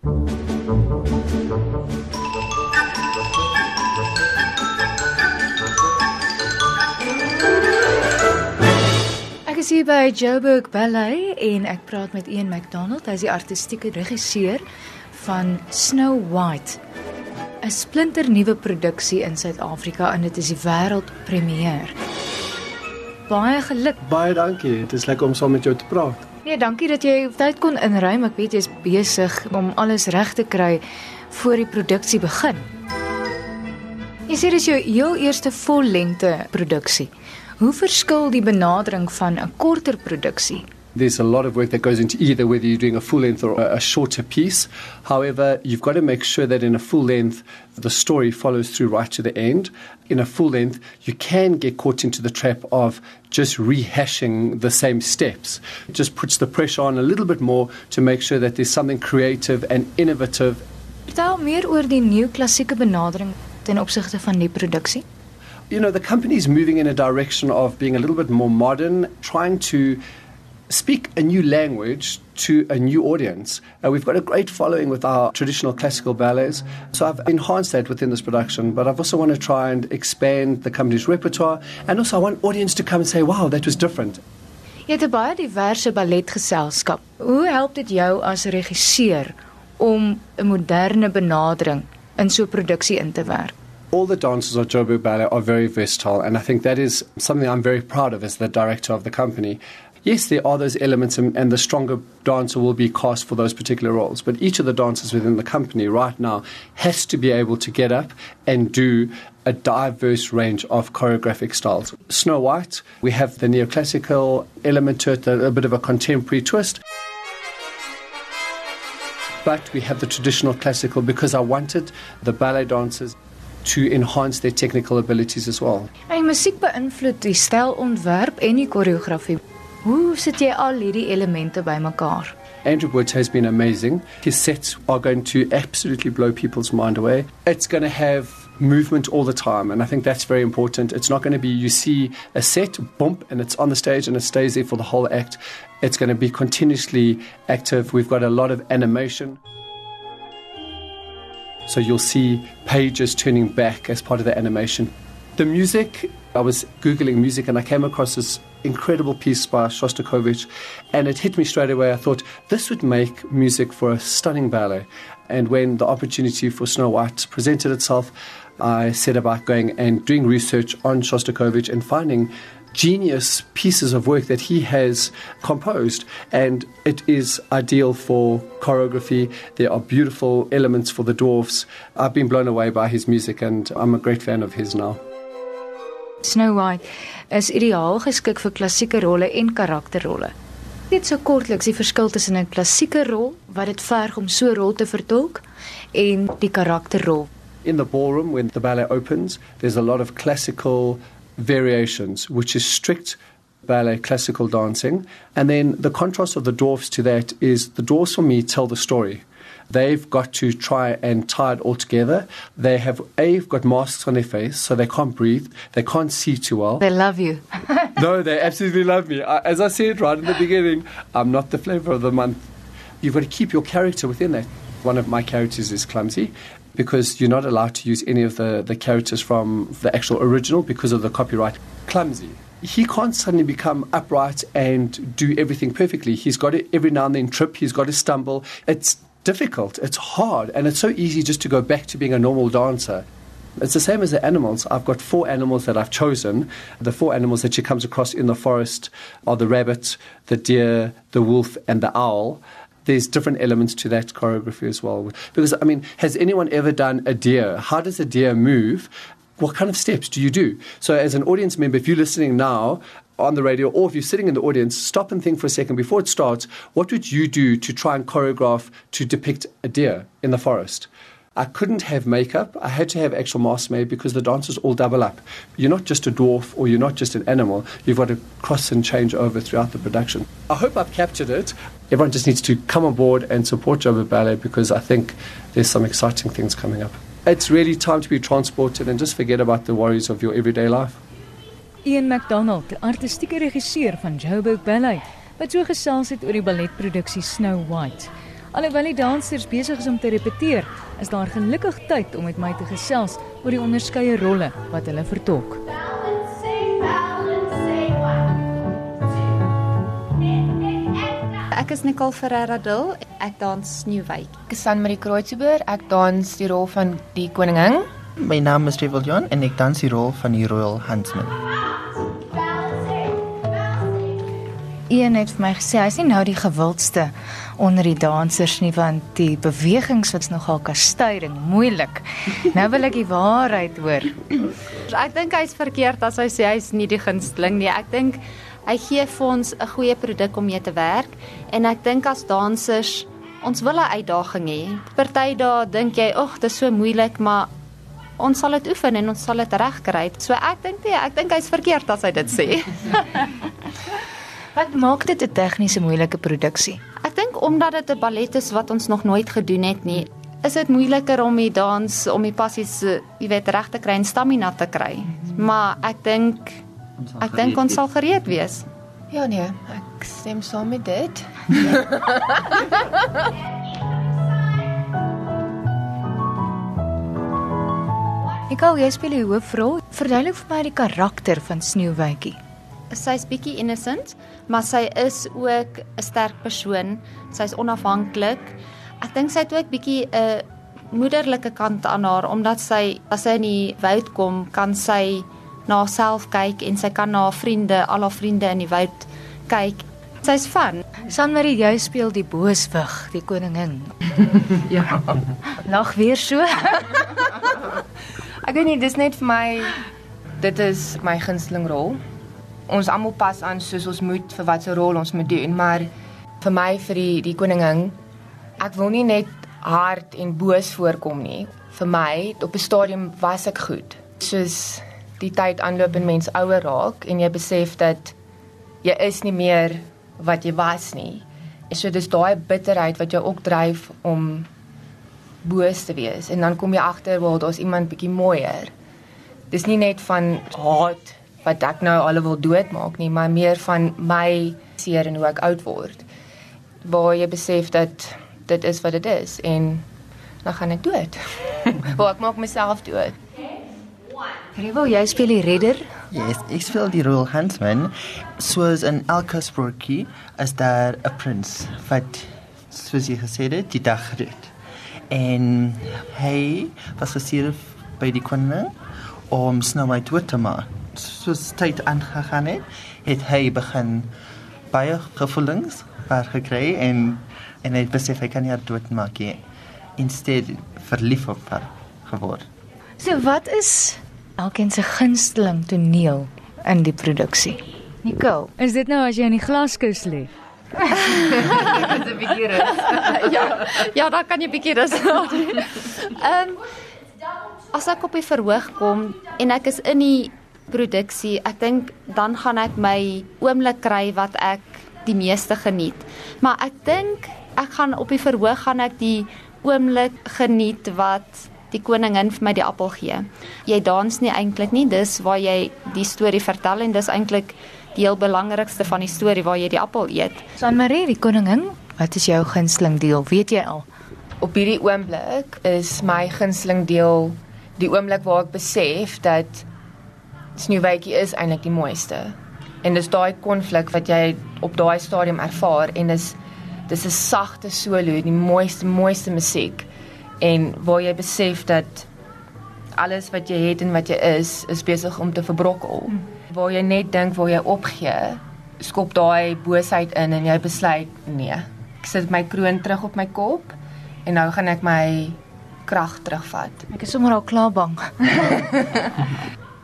Ek is hier by Joburg Ballet en ek praat met Ian McDonald, hy is die artistieke regisseur van Snow White. 'n Splinternuwe produksie in Suid-Afrika en dit is die wêreldpremiere. Baie geluk. Baie dankie. Dit is lekker om saam met jou te praat. Nee, dankie dat jy tyd kon inruim. Ek weet jy's besig om alles reg te kry voor die produksie begin. Jy sê dis jou heel eerste vollengte produksie. Hoe verskil die benadering van 'n korter produksie? There's a lot of work that goes into either whether you're doing a full length or a shorter piece. However, you've got to make sure that in a full length, the story follows through right to the end. In a full length, you can get caught into the trap of just rehashing the same steps. It just puts the pressure on a little bit more to make sure that there's something creative and innovative. Vertel meer oor die nuwe klassieke benadering ten opsigte van die produksie. You know, the company's moving in a direction of being a little bit more modern, trying to speak a new language to a new audience. Uh, we've got a great following with our traditional classical ballets, so I've enhanced that within this production. But I've also want to try and expand the company's repertoire, and also I want audience to come and say, "Wow, that was different." Jy het 'n baie diverse balletgeselskap. Hoe help dit jou as regisseur om 'n moderne benadering in so 'n produksie in te werk? all the dancers of Joburg Ballet are very versatile, and I think that is something I'm very proud of as the director of the company. Yes, there are those elements, and, and, the stronger dancer will be cast for those particular roles. But each of the dancers within the company right now has to be able to get up and do a diverse range of choreographic styles. Snow White, we have the neoclassical element to it, a, a bit of a contemporary twist. But we have the traditional classical because I wanted the ballet dancers to enhance their technical abilities as well. En musiek beïnvloed die stylontwerp en die. Hoe sit jy al hierdie elemente bymekaar? Andrew Woods has been amazing. His sets are going to absolutely blow people's mind away. It's going to have movement all the time, and I think that's very important. It's not going to be you see a set, bump, and it's on the stage and it stays there for the whole act. It's going to be continuously active. We've got a lot of animation. So you'll see pages turning back as part of the animation. The music, I was Googling music and I came across this incredible piece by Shostakovich, and it hit me straight away. I thought this would make music for a stunning ballet. And when the opportunity for Snow White presented itself, I set about going and doing research on Shostakovich and finding genius pieces of work that he has composed and it is ideal for choreography there are beautiful elements for the dwarfs i've been blown away by his music and i'm a great fan of his now Snow White is ideaal geskik vir klassieke rolle en karakterrolle. Net so kortliks die verskil tussen 'n klassieke rol wat dit verg om so 'n rol te vertolk en die karakterrol. In the ballroom when the ballet opens, there's a lot of classical variations which is strict ballet classical dancing and then the contrast of the dwarfs to that is the dwarfs for me tell the story. They've got to try and tie it all together. They have a got masks on their face, so they can't breathe. They can't see too well. They love you. no, they absolutely love me. I, as I said right in the beginning, I'm not the flavour of the month. You've got to keep your character within that. One of my characters is clumsy because you're not allowed to use any of the, the characters from the actual original because of the copyright. Clumsy he can't suddenly become upright and do everything perfectly. He's got to every now and then trip, he's got to stumble. It's difficult, it's hard, and it's so easy just to go back to being a normal dancer. It's the same as the animals. I've got four animals that I've chosen. The four animals that she comes across in the forest are the rabbit, the deer, the wolf, and the owl. There's different elements to that choreography as well. Because, I mean, has anyone ever done a deer? How does a deer move? What kind of steps do you do? So, as an audience member, if you're listening now, on the radio, or if you're sitting in the audience, stop and think for a second before it starts. What would you do to try and choreograph to depict a deer in the forest? I couldn't have makeup. I had to have actual masks made because the dancers all double up. You're not just a dwarf or you're not just an animal. You've got to cross and change over throughout the production. I hope I've captured it. Everyone just needs to come on board and support Joburg Ballet because I think there's some exciting things coming up. It's really time to be transported and just forget about the worries of your everyday life. Ian McDonald, die artistieke regisseur van Joburg Ballet, wat so gesels het oor die balletproduksie Snow White. Alhoewel die dansers besig is om te repeteer, is daar gelukkig tyd om met my te gesels oor die onderskeie rolle wat hulle vertolk. Ek is Nicole Ferreira Dil. Ek dans Nieuwyk. Ek is San Marie Kreutzberg. Ek dans die rol van die koningin. My naam is Trevor John en ek dans die rol van die Royal Huntsman. Ian het vir my gesê hy's nie nou die gewildste onder die dansers nie want die bewegings was nogal kastuiding, moeilik. Nou wil ek die waarheid hoor. Ek dink hy's verkeerd as hy sê hy's nie die gunsteling nie. Ek dink hy gee vir ons 'n goeie produk om mee te werk en ek dink as dansers ons wil 'n uitdaging hê. Party dae dink jy, "Ag, dit is so moeilik," maar ons sal dit oefen en ons sal dit regkry. So ek dink nee, ek dink hy's verkeerd as hy dit sê. Wat maak dit 'n tegniese moeilike produksie? Ek dink omdat dit 'n ballet is wat ons nog nooit gedoen het nie, is dit moeiliker om die dans om die passies, jy weet, reg te kry en stamina te kry. Maar ek dink ek dink ons sal gereed wees. Ja nee, ek stem saam met dit. Nicole, jy speel die hoofrol. Verduidelik vir my die karakter van Sneeuwwitjie. Sy's bietjie innocent, maar sy is ook 'n sterk persoon. Sy's onafhanklik. Ek dink sy het ook bietjie 'n moederlike kant aan haar omdat sy as sy in die woud kom, kan sy na haarself kyk en sy kan na haar vriende, al haar vriende in die woud kyk. Sy's van. Sanmarie, jy speel die booswig, die koningin. Ja. Lag weer so. Ek weet nie, dis net vir my dit is my gunsteling rol. Ons almal pas aan soos ons moet vir watter rol ons moet doen, maar vir my vir die die koningin, ek wil nie net hard en boos voorkom nie. Vir my op 'n stadium was ek goed. Soos die tyd aanloop en mens ouer raak en jy besef dat jy is nie meer wat jy was nie. En so dis daai bitterheid wat jou ook dryf om boos te wees en dan kom jy agter waar daar's iemand bietjie mooier. Dis nie net van haat wat ek nou alle wil doodmaak nie, maar meer van my seer en hoe ek oud word. Waar jy besef dat dit is wat dit is en dan gaan ek dood. waar ek maak myself dood. Revo, jy speel die redder. Yes, ek speel die Royal Huntsman. Soos in elke sprokie is daar 'n prins wat soos jy gesê het, die dag red. En hy was gestuur by die koning om Snow White dood te maak. Soos tyd aangegaan het, het hy begin baie gevoelens waar gekry en en hy besef hy kan nie haar doodmaak nie. Instead verlief op haar geword. So wat is elkeen se gunsteling toneel in die produksie? Nicole, is dit nou as jy in die glaskus lê? Dit is 'n bietjie rus. ja, ja, daar kan jy bietjie rus. Ehm as ek op die verhoog kom en ek is in die produksie, ek dink dan gaan ek my oomblik kry wat ek die meeste geniet. Maar ek dink ek gaan op die verhoog gaan ek die oomblik geniet wat die koningin vir my die appel gee. Jy dans nie eintlik nie, dis waar jy die storie vertel en dis eintlik die heel belangrikste van die storie waar jy die appel eet. Sanmarie, die koningin, wat is jou gunsteling deel? Weet jy al? Op hierdie oomblik is my gunsteling deel die oomblik waar ek besef dat Sneeuwwitjie is eintlik die mooiste. En dis daai konflik wat jy op daai stadium ervaar en dis dis 'n sagte solo, die mooiste mooiste musiek en waar jy besef dat alles wat jy het en wat jy is is besig om te verbrokkel. Mm. Waar jy net dink waar jy opgee, skop daai boosheid in en jy besluit nee. Ek sit my kroon terug op my kop en nou gaan ek my krag terugvat. Ek is sommer al klaar bang.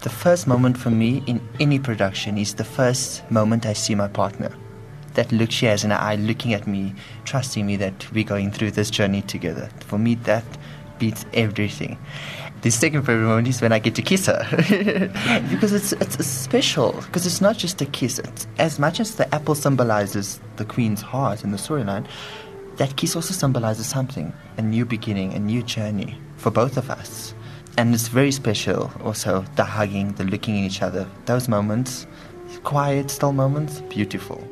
The first moment for me in any production is the first moment I see my partner. That look she has in her eye looking at me, trusting me that we're going through this journey together. For me, that beats everything. The second favorite moment is when I get to kiss her. because it's, it's, special, because it's not just a kiss. It's, as much as the apple symbolizes the queen's heart in the storyline, that kiss also symbolizes something a new beginning, a new journey for both of us. And it's very special also the hugging, the looking at each other. Those moments, quiet, still moments, beautiful.